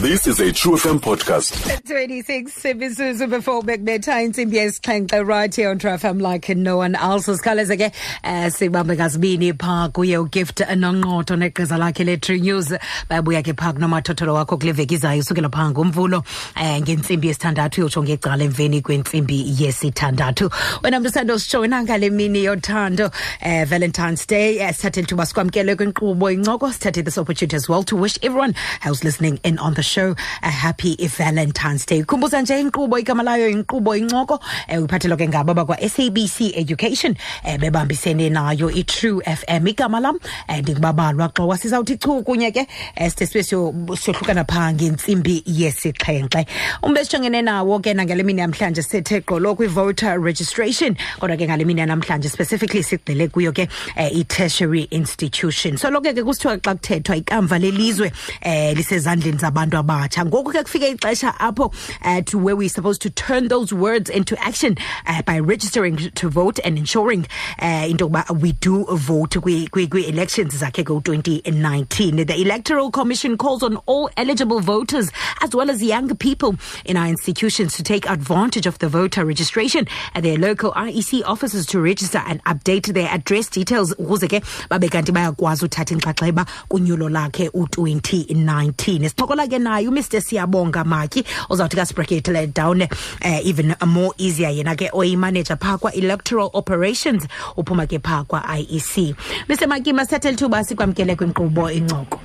This is a True FM podcast. 26 imizuzu before bekubetha intsimbi yesixhenxe right here on True FM like no one else. Usikhawuleze ke um sibambe ngazibini phaa kuye ugift nonqoto negqiza lakhe le-tree news. Bayabuya ke phaa kunomathotholo wakho kule veki izayo usukela phaa ngomvulo um ngentsimbi yesithandathu uyotsho ngecala emveni kwentsimbi yesithandathu. Wena mntu sandositsho wena ngale mini yothando um valentine's day. Um sithathe lithuba sikwamkele kwinkqubo incoko sithathe this opportunity as well to wish everyone who's listening in on the show a happy valentine's day. Khumbuza nje inkqubo igama layo inkqubo incoko um uyiphathelwa ke ngabo bakwa-sabc education um bebambisene nayo i-true f m. Igama lam um ndingubabalwa xowa sizawuthi chu kunye ke um side sibe siyo- siyohlukana phaa ngentsimbi yesixhenxe. Umbe sijongene nawo ke nangale mini yamhlanje sithe gqolo kwi-voter registration kodwa ke ngale mini yanamhlanje specifically sigxile kuyo ke um i-tertiary institution. So lokho ke kusithiwa xa kuthethwa ikamva lelizwe um lisezandleni zabantu abatsha ngoku ke kufike ixesha apho uh, to where we're supposed to turn those words into action uh, by registering to vote and ensuring uh, into we do vote kwi- kwi- kwi-elections zakhe ku-2019 the electoral commission calls on all eligible voters as well as young people in our institutions to take advantage of the voter registration at their local iec offices to register and update their address details. Ukuze ke babe kanti bayakwazi uthatha inxaxheba kunyulo lakhe u-2019 sixokola ke naye umr siyabonga maki. Ozawuthi kasibreketele down uh, even more easier yena ke oyimanager phaa kwa-electoral operations uphuma ke phaa kwa-iec mr maki masithathe lithuba sikwamkele kwinkqubo incoko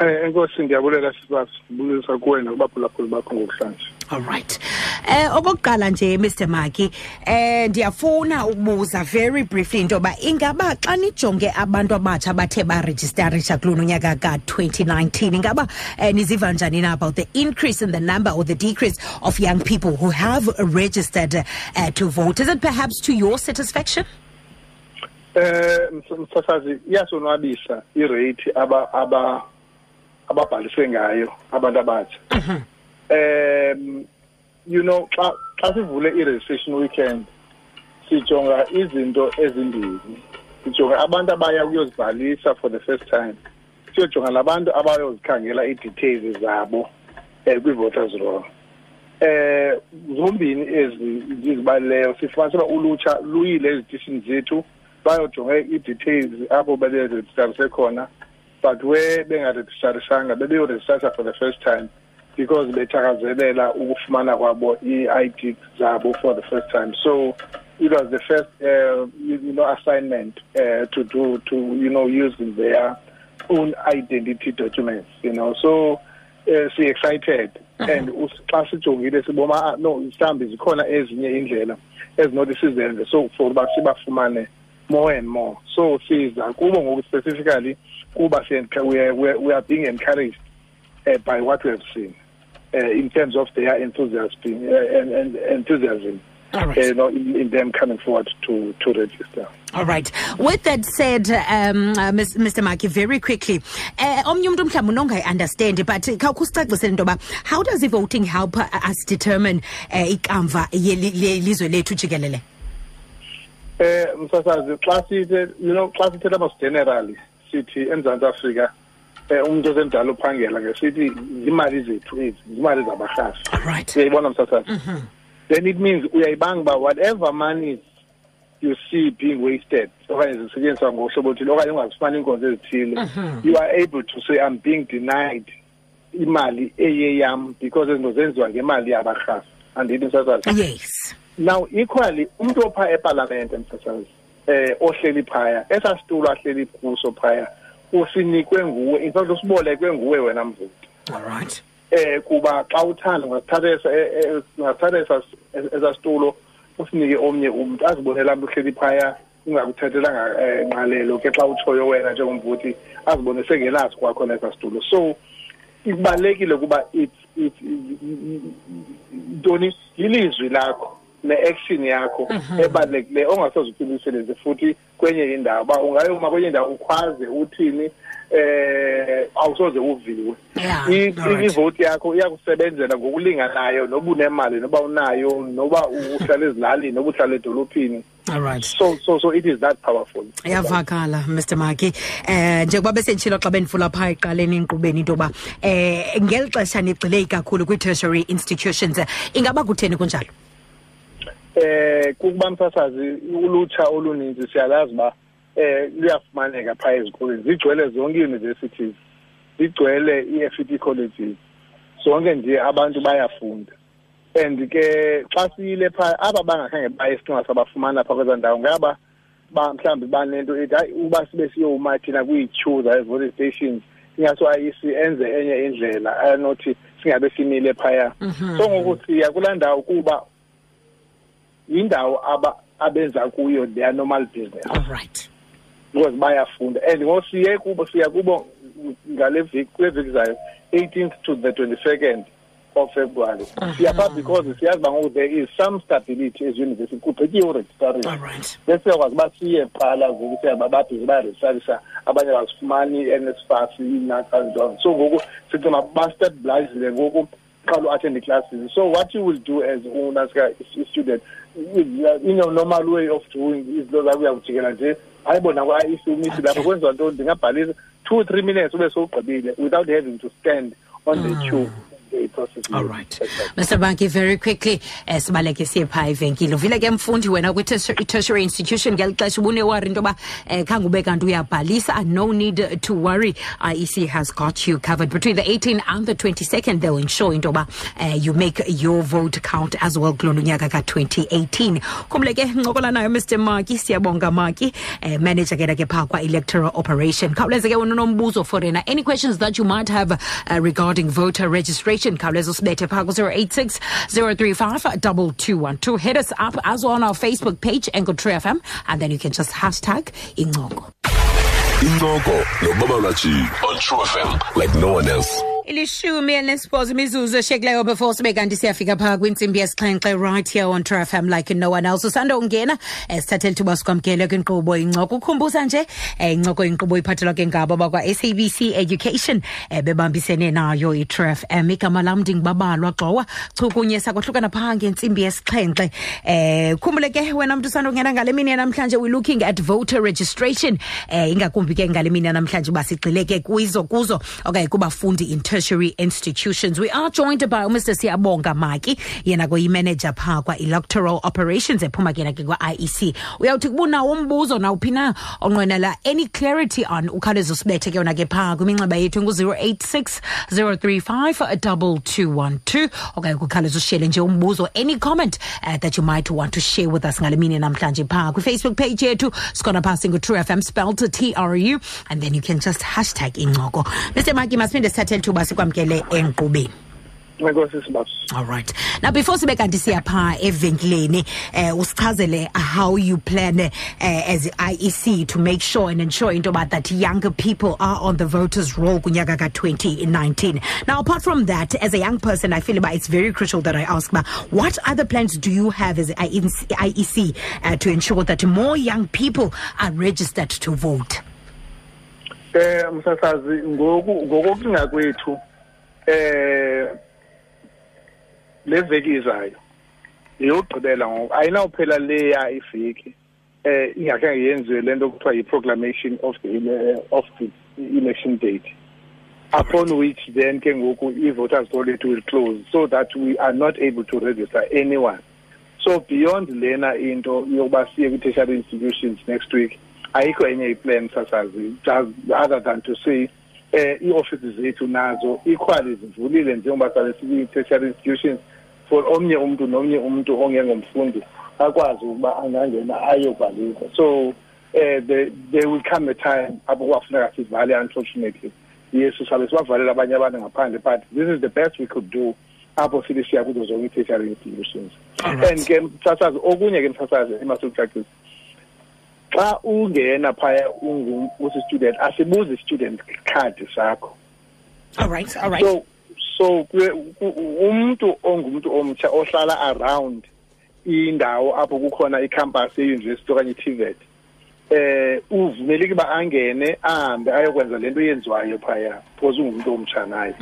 um enkosi ndiyabulela sibasi ngibulisa kuwena kubaphulaphula bakho ngokuhlanje. Alright eh okokuqala nje Mr Maki eh ndiyafuna ukubuza very briefly into yoba ingaba xa nijonge abantu abatsha bathe barejistarisha kulona unyaka ka-2019 ingaba eh, niziva njani na about the increase in the number or the decrease of young people who have registered uh, to vote? Is it perhaps to your satisfaction? Eh ms- msasazi iyasonwabisa irate ababhaliswe ngayo abantu abatsha. Um you know xa xa sivule i-registration weekend sijonga izinto ezimbili. Sijonga abantu abaya kuyozibhalisa for the first time. Siyojonga labantu abayozikhangela i-details zabo eh kwi-voters roll. eh zombini ezi ngizibalileyo sifumanise uba ulutsha luyile ezitishini zethu bayojonge i-details apho beberejistarise khona but where bengarejistarisanga bebeyorejistarisha for the first time because bethakazelela ukufumana kwabo i-id zabo for the first time. So it was the first uh, you, know assignment uh, to do to you know using their own identity documents you know. So uh, si excited and us- xa sijongile siboma ah, no mhlawumbi zikhona ezinye indlela ezinothi sizenze. So for uba sibafumane more and more. So siza kubo ngoku specifically kuba we are, we we are being encouraged uh, by what we have seen. uh, in terms of their enthusiasm uh, and, and enthusiasm right. uh, you know, in, in them coming forward to to register All right. With that said, um, uh, Mr. Maki, very quickly, uh, omnye umuntu mhlawumbi unongayi-understand but khawukusicacisele into yoba how does the voting help uh, us determine uh, ikamva lethu jikelele msasazi xa sithe you know xa sithetha about generally sithi eMzantsi Afrika Eh, umuntu osemdala uphangela ngesithi imali zethu ezi imali zabarhafi right. Uyayibona msasazi mm-hmm. then it means uyayibanga uba whatever money you see being wasted okanye zisetyenziswa ngohlobo oluthile okanye ungazifumani iinkonzo ezithile mm-hmm. you are able to say i'm being denied imali eyeyam because ezinto zenziwa ngemali yabarhafi andithi msasazi yes. Now equally umuntu opha epalamente msasazi eh ohleli phaya esasitulo ahleli kuso phaya usinikwe nguwe in fact usibolekwe nguwe wena mvumi all right eh kuba xa uthanda ungasithatha esa- eh, eh, ungasithatha esa- esasitulo usinike omnye umuntu azibonela mntu uhleli phaya ungakuthathelanga eh, ngqalelo ke xa utshoyo wena njengomvuthi azibone sengenazi kwakhona esasitulo so ibalekile kuba it's it's ntoni lilizwi lakho ne-action yakho ebalulekileyo ongasoze uphinde uyisebenze futhi kwenye indawo. Uba ungayoma kwenye indawo ukhwaze uthini eh awusoze uviwe. Yeah, I- alright. ivoti yakho iyakusebenzela ngokulinganayo noba unemali noba unayo noba uhlala ezilalini noba uhlala edolophini. All right. So so so it is that powerful. Iyavakala mr maki eh njengoba besentshilo xa bendifula phaa eqaleni enkqubeni into yoba eh ngeli xesha nigxile kakhulu kwii-tertiary institutions. Eh, ingaba kutheni kunjalo? Eh kukuba msasazi ulutsha oluninzi siyalazi uba eh luyafumaneka phaa ezikolweni. Zigcwele zonke ii-universities zigcwele ii-FET colleges. Zonke nje abantu bayafunda. And ke xa siyile phaa aba bangakhange baye isicinga sabafumana phaa kwezaa ndawo ngaba ba mhlawumbi banento ethi hayi uba sibe siyowuma thina kwii-queue zaye-voting stations ingaso ayisi enze enye indlela anothi singabe simile phaya. So ngoku siya kulaa ndawo kuba yindawo aba abenza kuyo their normal business. All right. Because bayafunda. And ngosiye kubo siya kubo ngale viki kule viki zayo 18th to the 22nd of February. Siya phaa because siyazi uba ngoku there is some stability as university. Kugqityiwe uregistration bese siyakwazi uba siye phala ngoku siyaba babhizi bayaregistarisa abanye bazifumani i-NSFAS inakantoni so ngoku sicinga bastabilizile ngoku qala uattend classes. So what you will do as unasika student uh, in your normal way of doing izinto zakho uyakujikela nje ayibona kwa-IEC umisi lapho kwenziwa ntoni? Ndingabhalisa two three minutes ube sowugqibile without having to stand on the hmm. queue all right. Mr Maki very quickly um sibaleke siye phaa evenkile uvile ke mfundi wena kwi-tertiary institution ngeli xesha ubunewari into yoba um khange ube kanti uyabhalisa no need to worry iec has got you covered. Between the 18 and the 22nd they'll ensure into yoba uh, you make your vote count as well kulona unyaka ka-2018 khumle ke ncokola nayo mr maki siyabonga maki um manager ke ke phaa kwa-electoral operation. Khawuleze ke wena unombuzo for yena. Any questions that you might have uh, regarding voter registration khawuleza usibethe phaa ku-086 035 2212 hit us up as well on our facebook page enko true fm and then you can just hashtag incoko incoko nobaba ulachi on true fm like no one else ilishumi elinesibhozo imizuzu eshiyekileyo before sibe kanti siyafika phaa kwintsimbi yesixhenxe right here on True FM like no one else. Usanda ungena esithathe lithuba ithuba sikwamkele kwinkqubo incoko ukhumbuza nje um incoko inkqubo iphathelwa ke ngabo bakwa-sabc education um bebambisene nayo i-True FM igama lam ndingubabalwa gxowa chukunye sakwahlukana phaa ngentsimbi yesixhenxe um khumbule ke wena mntu usanda ungena ngale mini yanamhlanje we looking at voter registration. Um ingakumbi ke ngale mini yanamhlanje uba sigxile ke kuzo okanye kubafundi in tertiary institutions. We are joined by mr. Siyabonga maki yena kuyimanager phaa kwa-electoral operations ephuma ke ke kwa-iec uyawuthi kubunawo umbuzo nawuphi na onqwenela any clarity on ukhawuleze usibethe ke yona ke phaa kwiminxeba yethu ngu-086 035 2212 okanye kukhawuleze ushele nje umbuzo any comment uh, that you might want to share with us ngale mini namhlanje phaa kwifacebook page yethu. Sikhona phaa singu-true fm spelled t-r-u and then you can just hashtag incoko. Mr maki masiphinde sithathele ithuba sikwamkele enkqubeni. All right. Now before sibe kanti siya phaa evenkileni uh, usichazele how you plan uh, as iec to make sure and ensure into about that younger people are on the voters roll kunyaka ka-2019 now apart from that as a young person i feel about it's very crucial that i ask about what other plans do you have as iec uh, to ensure that more young people are registered to vote eh msasazi ngoku ngokucinga kwethu eh leveki izayo yogqibela ngoku. Ayinawuphela leya iveki eh ingakhange yenziwe lento kuthiwa yi-proclamation of the ele- of the election date. Upon which then ke ngoku i-voters roll it will close so that we are not able to register anyone. So beyond lena into yokuba siye kwi-tertiary institutions next week ayikho enye iplan sasazi just other than to say eh ii-offices zethu nazo equally zivulile njengoba sale sikwi-tertiary institutions. For omnye umntu nomnye umntu ongengomfundi akwazi ukuba angangena ayobhalisa so eh there, there will come a time apho kwafuneka sivale unfortunately. Yes sabe sibavalela abanye abantu ngaphandle but this is the best we could do apho sibe siya kuzo zonke ii-tertiary institutions. Alright. and ke msasazi okunye ke msasazi emasikucacisa xa ungena phaya ungu- usi-student asibuzi i-student card sakho. All right all right. So so umuntu ongumntu omtsha ohlala around indawo apho kukhona icampus yeuniversity okanye i-TVET eh uvumeleke ba angene ahambe ayokwenza lento yenziwayo phaya because ungumuntu omtsha naye.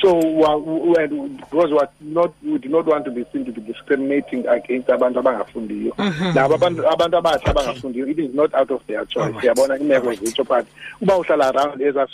So wa- w- and because what not we do not want to be seen to be discriminating against abantu abangafundiyo. Labo abantu abantu abatsha abangafundiyo it is not out of their choice. Alright. yabona imeko Alright. zitsho but uba uhlala around eza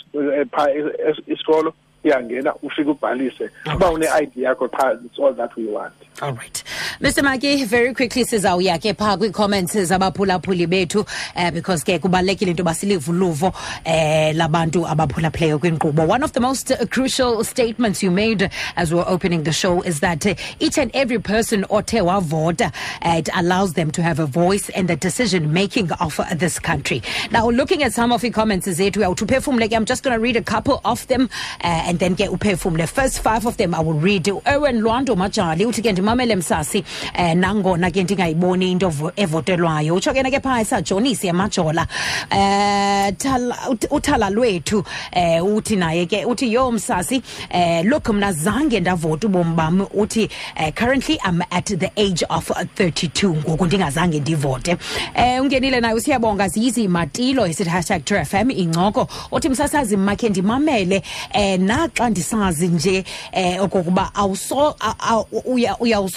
eh, pha es- es- isikolo uyangena ufike ubhalise uba une-id yakho qha it's all that we want. All right. Mr maki very quickly sizawuya ke phaa kwii-comments zabaphulaphuli bethu uh, because ke kubalulekile into yoba silive uluvo eh labantu abaphulaphileyo kwinkqubo. One of the most uh, crucial statements you made as we were opening the show is that uh, each and every person othe wavota uh, it allows them to have a voice in the decision making of this country. Now looking at some of the comments zethu uyawuthi uphefumle ke i'm just going to read a couple of them uh, and then ke uphefumle first five of them i will read. Owen lwando majali uthi ke ndimamele msasi eh nangona ke ndingayiboni into evotelwayo. Utsho ke na ke phaa sajonisi emajola um Thala- uthala lwethu um uthi naye ke uthi yo msasi um look mna zange ndavota ubomi bam. Uthi eh, currently i'm at the age of uh, 32 ngoku ndingazange ndivote. Eh ungenile naye usiyabonga ziyizimatilo esithi hashtag f m incoko. Uthi msasazi makhe ndimamele eh naxa ndisazi nje um okokuba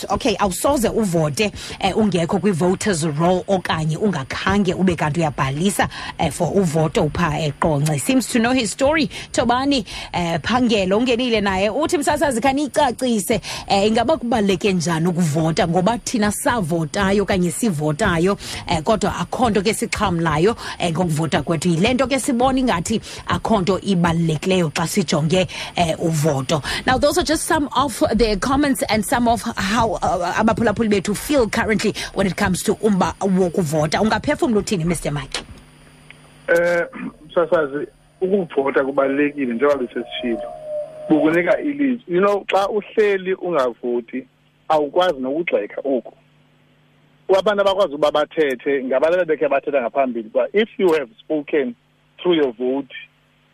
okay awusoze uvote um ungekho kwi voters roll okanye ungakhange ube kanti uyabhalisa um for uvoto upha eqonce seems to know his story. Tobani um phangelo ungenile naye. Uthi msasazi khanicacise um ingaba kubaluleke njani ukuvota ngoba thina savotayo okanye sivotayo um kodwa akho nto ke sixhamlayo um ngokuvota kwethu. Yile nto ke sibona ingathi akho nto ibalulekileyo xa sijonge uvoto. Now those are just some of the comments and some of how uh, abaphulaphuli bethu feel currently when it comes to umba wokuvota. Ungaphefumla uthini mr mike? Eh sasazi ukuvota kubalekile njengoba besesishilo. Bukunika ilizwi. You know xa uhleli ungavoti awukwazi nokugxeka oku. Abantu abakwazi uba bathethe ngabalele bekhe bathetha ngaphambili uba if you have spoken through your vote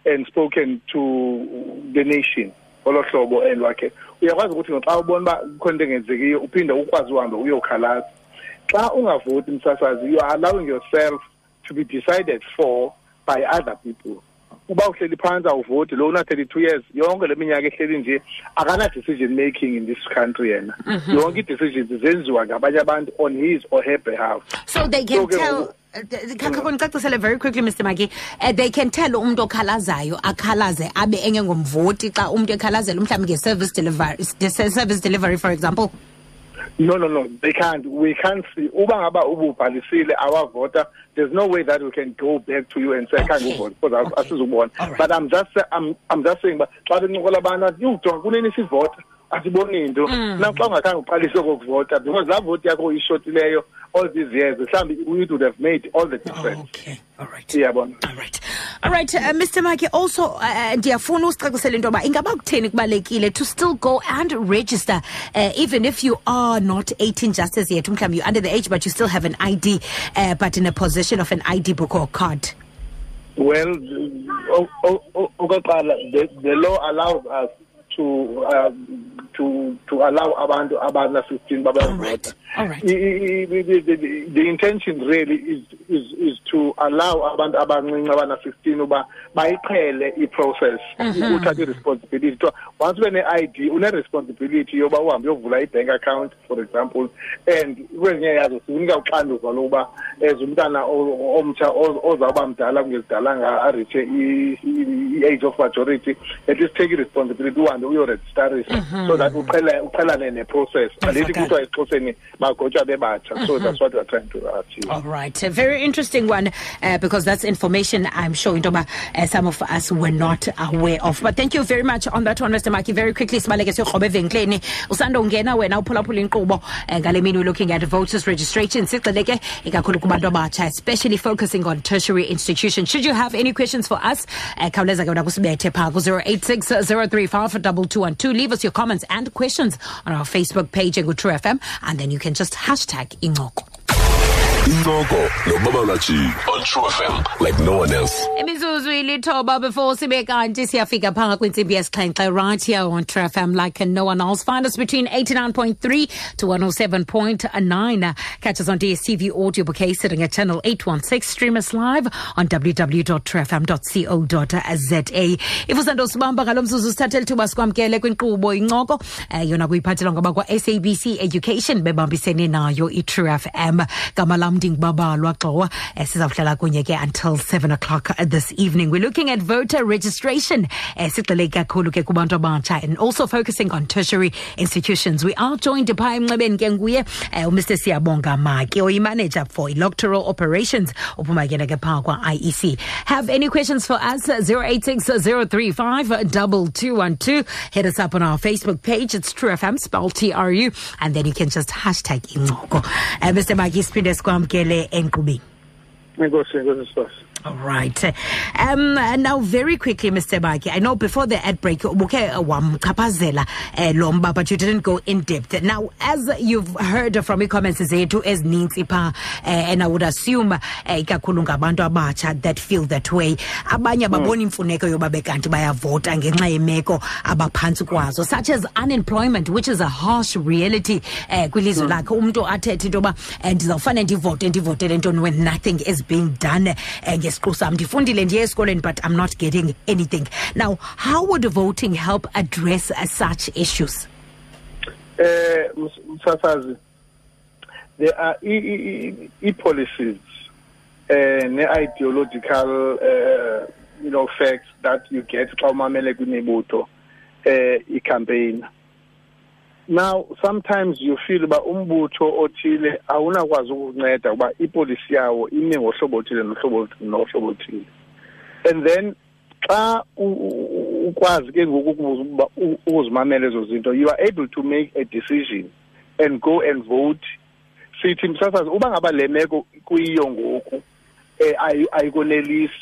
and spoken to the nation. Ngolo hlobo elwakhe uyakwazi ukuthi xa ubona uba kukhona into engenzekiyo uphinde ukwazi uhambe uyokhalaza. Xa ungavoti msasazi you are allowing yourself to be decided for by other people. Uba uhleli phantsi awuvoti. Lo una-thirty-two years yonke le minyaka ehleli nje akana-decision making in this country yena. Mhm. Yonke ii-decisions zenziwa ngabanye abantu on his or her behalf. So they can So tell ngoku- khakhonicacisele very quickly mr maki uh, they can tell umntu okhalazayo akhalaze abe engengomvoti xa umntu ekhalazela mhlawumbi nge-service delivery service delivery for example no no no they can't we can't see uba ngaba ububhalisile awavota there's no way that we can go back to you and say Okay. uvote because Okay. asizukubona All right. but i'm just i'm i'm just saying uba xa bencokola abantu athi yujonga kunini sivota asiboni nto Mm. na xa ungakhange uqalise kokuvota because laa voti yakho uyishotileyo all these years mhlawumbi it would have made all the difference okay all right iyabona All right. All right, uh, Mr. Maki, also uh, ndiyafuna usicacisele into yoba ingaba kutheni kubalekile to still go and register uh, even if you are not 18 just as yet mhlawumbi you're under the age but you still have an ID uh, but in a possession of an ID book or card. Well, the, the law allows us to um, to to allow abantu abana 15 All babavota. right. All right. The, the, the intention really is is is to allow abantu abancinci abana 15 uba bayiqhele i-process mm-hmm. uthathe i-responsibility. So, once ube ne-ID une-responsibility yoba uhambe uyovula i-bank account for example and kwezinye yazo sikunika uxanduva lokuba as umntana omtsha ozawuba mdala kungezidalanga aritshe i-age of majority at least take i-responsibility uhambe uyoregistarisa mm-hmm. so that uqhelane ne-process. Andithi kuthiwa exhoseni so that's what we're trying to achieve All right, a very interesting one uh, because that's information I'm sure uh, some of us were not aware of. But thank you very much on that one, Mr. Maki. Very quickly, sibaleke siyoqhoba evenkileni usanda ungena wena uphulaphula inkqubo eh, ngale mini we're looking at voters registration sigxile ke ikakhulu kubantu abatsha especially focusing on tertiary institutions. Should you have any questions for us, uh, khawuleza ke wena kusibethe phaa ku-086 035 2212. Leave us your comments and questions on our Facebook page, True FM, and then you can just hashtag incoko. Incoko nobaba ulachi on True FM like no one else. Imizuzu ilithoba before sibe kanti siyafika phanga kwintsimbi yesixhenxe right here on trfm like no one else. Find us between 89.3 to 107.9 catch us on dstv audio bouquet sitting at channel 816 stream us live on www.trfm.co.za if usandosibamba ngalo mzuzu sithathele ithuba sikwamkele kwinkqubo incoko eh, yona kuyiphathelwa ngoba kwa-sabc education bebambisene nayo i-true fm gama lam ndingubabalwa gxowa eh, sizawuhlala kunye ke until 7 o'clock this evening. We're looking at voter registration. Eh, sigxile kakhulu ke abatsha and also focusing on tertiary institutions. We are joined by emnxebeni ke eh, umr siyabonga maki oyimanager for electoral operations uphuma ke ke kwa-iec have any questions for us? 0860352212 hit us up on our facebook page. It's true fm spell tru and then you can just hashtag incoko. Uh, mr maki siphinde sikwamkele enkqubeni enkosi enkosi sipasi All right. Um, now, very quickly, Mr. Maki, I know before the ad break, ubuke wamchapazela eh, lomba, but you didn't go in depth. Now, as you've heard from the comments zethu ezininzi pha, eh, and I would assume eh, ikakhulu ngabantu abatsha that feel that way. Abanye babona imfuneko yoba bekanti bayavota ngenxa yemeko abaphantsi kwazo, such as unemployment, which is a harsh reality eh, kwilizwe lakhe. Umuntu athethe into yoba ndizawufane ndivote ndivotele ntoni when nothing is being done sam ndifundile ndiye esikolweni but i'm not getting anything. Now how would voting help address uh, such issues? Eh ms- msasazi there are i- i-policies eh ne-ideological uh, you know facts that you get xa umamele kwimibutho eh i-campaign now sometimes you feel uba umbutho othile awunakwazi ukunceda uba ipolisi yawo ime ngohlobo othile nohlobo nohlobo othile. And then xa ukwazi ke ngoku ukuba u- ukuzimamela ezo zinto you are able to make a decision and go and vote. Sithi msasazi uba ngaba le meko kuyiyo ngoku eh ayi- ayikonelisi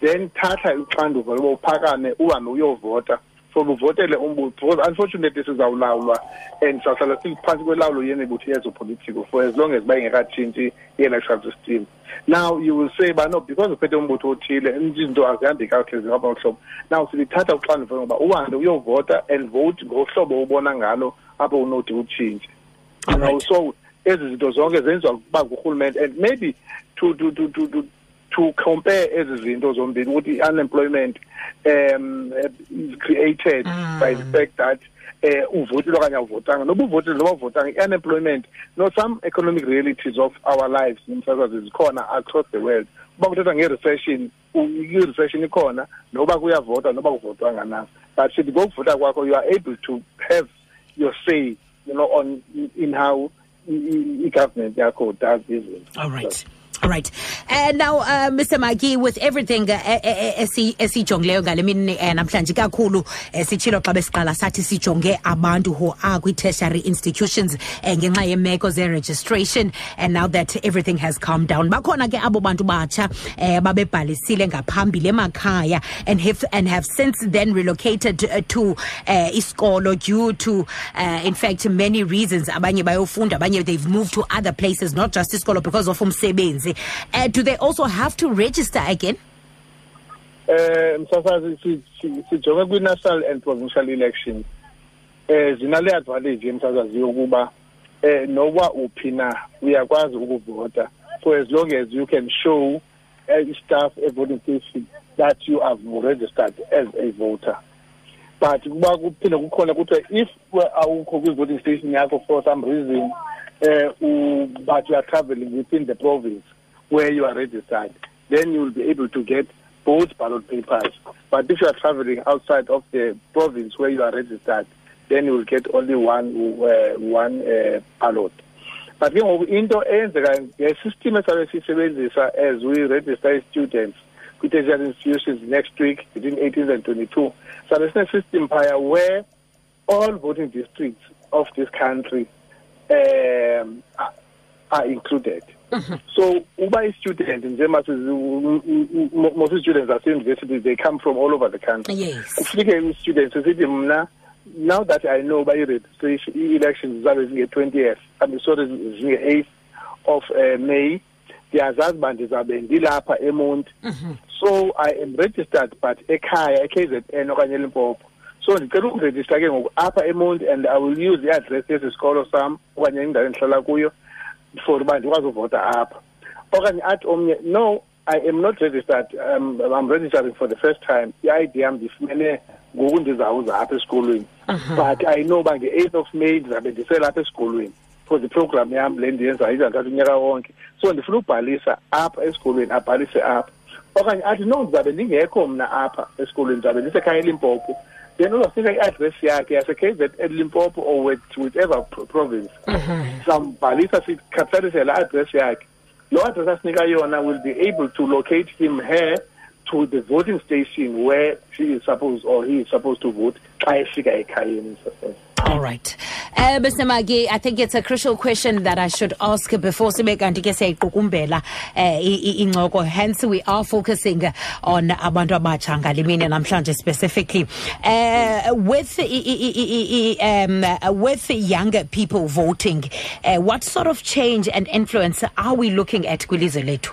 then thatha uxanduva loba uphakame uhambe uyovota. For uvotele umbutho because unfortunately sizawulawulwa and sawuhlala siphantsi kwelawulo yemibutho yezopolitiko for as long as bayingekatshintshi i-electoral system. Now you will say ba no because uphethe umbutho othile izinto azihambi kakuhle zihamba ngohlobo now silithatha uxanduva ngoba uhambe uyovota and vote ngohlobo ubona ngalo apho unodi utshintshe. You know Alright. so ezi zinto zonke zenziwa kuba ngurhulumente and maybe to to to to to to compare ezi zinto zombini ukuthi unemployment um is created Mm. by the fact that eh uvotile okanye awuvotanga. Noba uvotile noba uvotanga i-unemployment no some economic realities of our lives nomsasazi zikhona across the world. Uba kuthetha nge-recession i-recession ikhona noba kuyavotwa noba kuvotwanga na. But sithi ngokuvota kwakho you are able to have your say you know on in how i-government yakho does izinto all right all right. And now uh, mr maki with everything eh, eh, esi- esijongileyo ngale mini eh, namhlanje kakhulu eh, sitshilo xa besiqala sathi sijonge abantu who are kwi-tertiary institutions eh, ngenxa yemeko ze-registration and now that everything has calmed down. Bakhona ke abo bantu batsha eh, babebhalisile ngaphambili emakhaya and have, and have since then relocated to uh, due to uh, in fact many reasons. Abanye bayofunda abanye they've moved to other places not just isikolo because of umsebenzi uh, do they also have to register again? Eh msasazi si- si- sijonge kwi-national and provincial elections eh zinale advantage emsasazi yokuba eh noba uphi na uyakwazi ukuvota. For as long as you can show uh, staff a voting station that you have registered as a voter. But kuba kuphinde kukhona kuthiwa if awukho kwi-voting station yakho for some reason uh, but you are traveling within the province where you are registered then you will be able to get both ballot papers. But if you are traveling outside of the province where you are registered then you will get only one uh, one uh, ballot. But ke ngoku into eyenzeka ngesystem esabe siyisebenzisa as we register students kwi-tertiary institutions next week between 18 and 22 sabe sine-system phaya where all voting districts of this country um, are included so uba i-student njengoba most students ase-university they come from all over the country. Yes. Kufike i-students sithi mna now that i know uba i-registration i-elections zabe zinge-twentieth i'm sorry zinge-eighth of uh, May ndiyazazi uba ndizabe ndilapha emonti. So i am registered but ekhaya e-KZN okanye elimpopo. So ndicela ukurejista ke ngoku apha emonti and i will use i-address yesi sikolo sam okanye indawo endihlala kuyo for uba ndikwazi apha. Okanye athi omnye no i am not registered um, i'm registering for the first time. I-id yam ndifumene ngoku ndizawuza apha esikolweni. But i know uba nge-eighth of may ndizabe ndiselapha esikolweni for the program yam le ndiyenzayo izantathu unyaka wonke. So ndifuna ubhalisa apha esikolweni abhalise apha. Okanye athi no ndizabe ndingekho mna apha esikolweni ndizabe ndisekhaya elimpopo then uzawufika i-address yakhe yase-KZN Limpopo or with whichever pro- province. Mm-hmm. Sambhalisa sikapitalishe la address yakhe. Lo address asinika yona will be able to locate him here to the voting station where she is supposed or he is supposed to vote I xa efika ekhayeni All right. Uh, Mr. Maki, I think it's a crucial question that I should ask before sibe kanti ke siyayiqukumbela eh, i- i- incoko. Hence, we are focusing on abantu abatsha ngale mini namhlanje specifically. Uh, with, um, with younger people voting, uh, what sort of change and influence are we looking at kwilizwe lethu?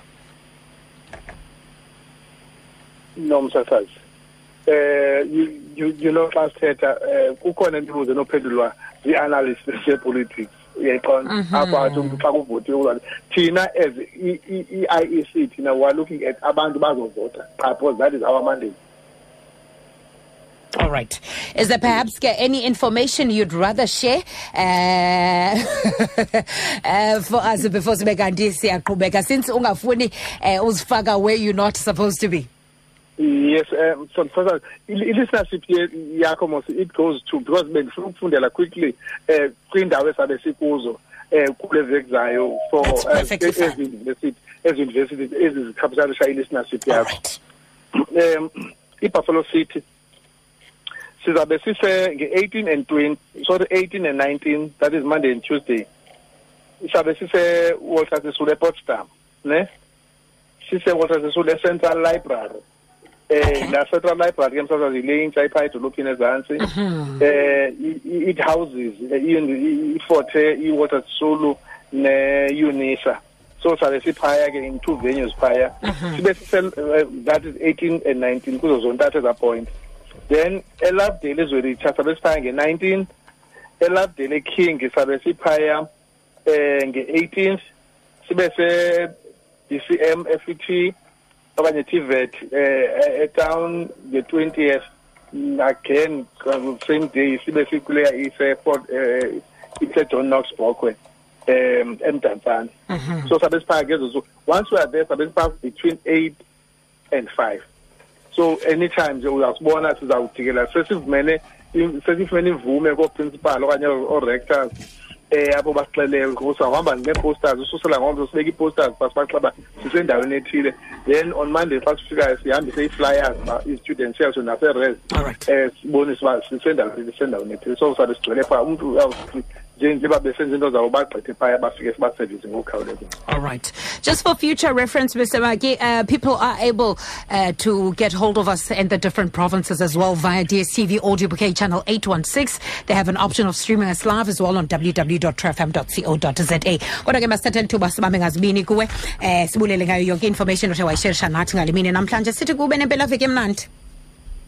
no msasazi eh you you you know xa sithetha eh kukhona imibuzo enophendulwa zii-analysts zepolitics uyayiqonda. Apho athi umntu xa kuvotiwe thina as i- i- i-iec thina we are looking at abantu bazovota. Qha because that is our mandate. All right. Is there perhaps any information you'd rather share uh, uh, for us before sibe kanti siyaqhubeka? Since ungafuni uh, uzifaka where you're not supposed to be? Yes um so first i-listenership yakho mos it goes to because bendifuna ukufundela quickly eh kwiindawo esabe sikuzo eh kule veki zayo for That's eh, perfectly fine. ezi university ezi university ezi zicapitalisha i-listenership yakho um ibuffalo city sizabe sise nge-18 and 20 sorry 18 and 19 that is monday and tuesday. Sizabe sise walter sisulu epotsdam ne? Sise walter sisulu central library. Eh la central library ke msasazi le intsha edolophini ezantsi eh it houses eh, iforte i-walter sisulu ne-unisa so sabe siphaya ke in two venues phaya sibe eh, that is 18 and 19 kuzo zontathu eza point. Then elovedale ezwelitsha sabe siphaya nge-19 elovedale king sabe siphaya eh nge-18th sibe se-dcm fet okanye tvet eh etown nge-20th again uh, same day sibe sikuleya ise Fort eh ise John Knox Bokwe um emdantsane so sabe siphaka so once we are there sabe siphaka between 8 and 5 so anytime nje uyasibona sizawujikela sesivumene sesifumene imvume kooprincipal okanye oo-rectors. Eh basixelele usahamba nee-posters ususela ngomso sibeka ii-posters sisendaweni ethile. Then on monday xa sifikayo sihambise ii-flyers ba i-students yazo nase-res. Eh sibonise uba sisendaweni ethile. So sabe sigcwele phaa umntu njengoba besenza into zawo bagqithe phaya bafike sibasevise ngokukhawuleza All right. Just for future reference, Mr. Maki, uh, people are able uh, to get hold of us in the different provinces as well via DSTV Audio Bouquet channel 816. They have an option of streaming us live as well on www.trfm.co.za. Kodwa ke masithathe ithuba sibambe ngazibini kuwe eh sibulele ngayo yonke information othe wayisherisha nathi ngale mini namhlanje sithi kube nempela veki emnandi.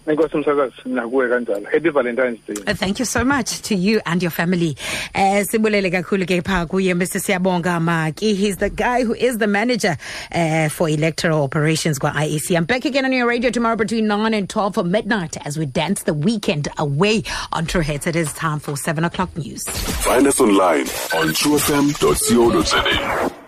Enkosi msakazi nakuwe kanjalo happy valentine's day Uh, Thank you so much to you and your family. Eh sibulele kakhulu ke pha kuye Mr Siyabonga Maki. He's the guy who is the manager uh, for electoral operations kwa IEC. I'm back again on your radio tomorrow between 9 and 12 for midnight as we dance the weekend away on True Hits. It is time for 7 o'clock news. Find us online on truefm.co.za.